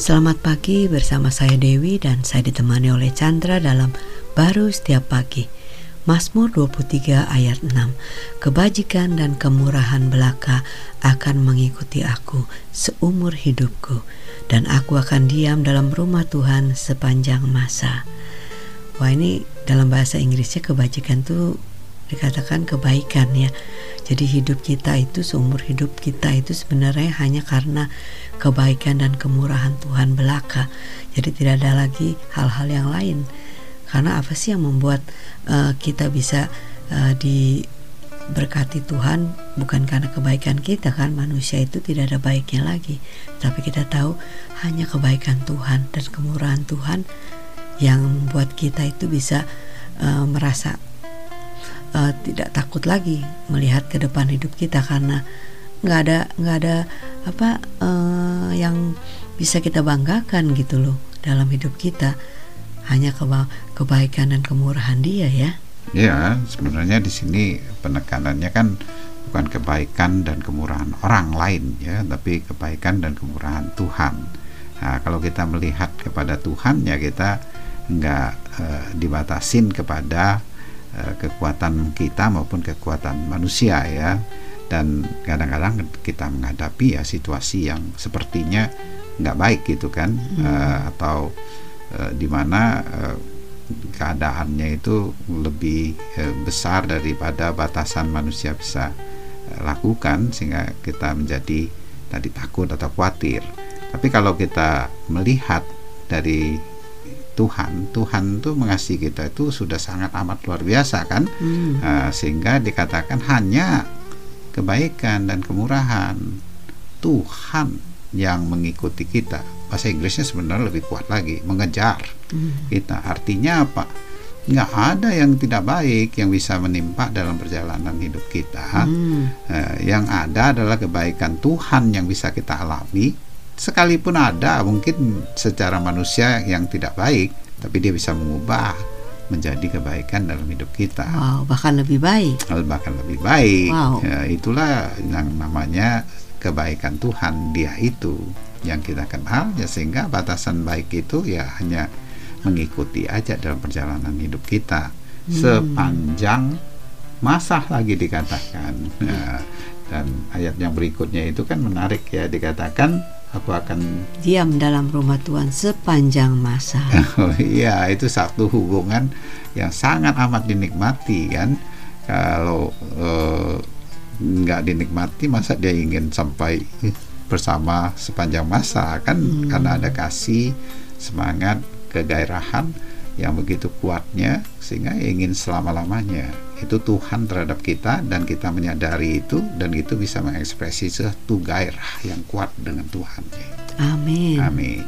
Selamat pagi bersama saya Dewi dan saya ditemani oleh Chandra dalam Baru Setiap Pagi. Mazmur 23 ayat 6 Kebajikan dan kemurahan belaka akan mengikuti aku seumur hidupku dan aku akan diam dalam rumah Tuhan sepanjang masa. Wah ini dalam bahasa Inggrisnya kebajikan tuh dikatakan kebaikan ya. Jadi hidup kita itu seumur hidup kita itu sebenarnya hanya karena kebaikan dan kemurahan Tuhan belaka. Jadi tidak ada lagi hal-hal yang lain. Karena apa sih yang membuat uh, kita bisa uh, diberkati Tuhan bukan karena kebaikan kita kan manusia itu tidak ada baiknya lagi. Tapi kita tahu hanya kebaikan Tuhan dan kemurahan Tuhan yang membuat kita itu bisa uh, merasa uh, tidak takut lagi melihat ke depan hidup kita karena nggak ada nggak ada apa uh, yang bisa kita banggakan gitu loh dalam hidup kita. Hanya keba kebaikan dan kemurahan dia ya. Ya sebenarnya di sini penekanannya kan bukan kebaikan dan kemurahan orang lain ya tapi kebaikan dan kemurahan Tuhan. Nah kalau kita melihat kepada Tuhan ya kita nggak uh, dibatasin kepada Eh, kekuatan kita maupun kekuatan manusia ya dan kadang-kadang kita menghadapi ya situasi yang sepertinya nggak baik gitu kan hmm. uh, atau uh, di mana uh, keadaannya itu lebih uh, besar daripada batasan manusia bisa uh, lakukan sehingga kita menjadi tadi takut atau khawatir tapi kalau kita melihat dari Tuhan, Tuhan tuh mengasihi kita itu sudah sangat amat luar biasa kan, hmm. uh, sehingga dikatakan hanya kebaikan dan kemurahan Tuhan yang mengikuti kita. Bahasa Inggrisnya sebenarnya lebih kuat lagi, mengejar hmm. kita. Artinya apa? Nggak ada yang tidak baik yang bisa menimpa dalam perjalanan hidup kita. Hmm. Uh, yang ada adalah kebaikan Tuhan yang bisa kita alami sekalipun ada mungkin secara manusia yang tidak baik tapi dia bisa mengubah menjadi kebaikan dalam hidup kita. Wow, bahkan lebih baik. Bahkan lebih baik. Wow. Ya, itulah yang namanya kebaikan Tuhan. Dia itu yang kita kenal ya sehingga batasan baik itu ya hanya mengikuti aja dalam perjalanan hidup kita hmm. sepanjang masa lagi dikatakan. Ya, dan ayat yang berikutnya itu kan menarik ya dikatakan aku akan diam dalam rumah Tuhan sepanjang masa. oh iya, itu satu hubungan yang sangat amat dinikmati kan. Kalau eh, nggak uh, dinikmati, masa dia ingin sampai bersama sepanjang masa kan? Hmm. Karena ada kasih, semangat, kegairahan yang begitu kuatnya sehingga ingin selama-lamanya itu Tuhan terhadap kita dan kita menyadari itu dan itu bisa mengekspresi satu gairah yang kuat dengan Tuhan. Amin. Amin.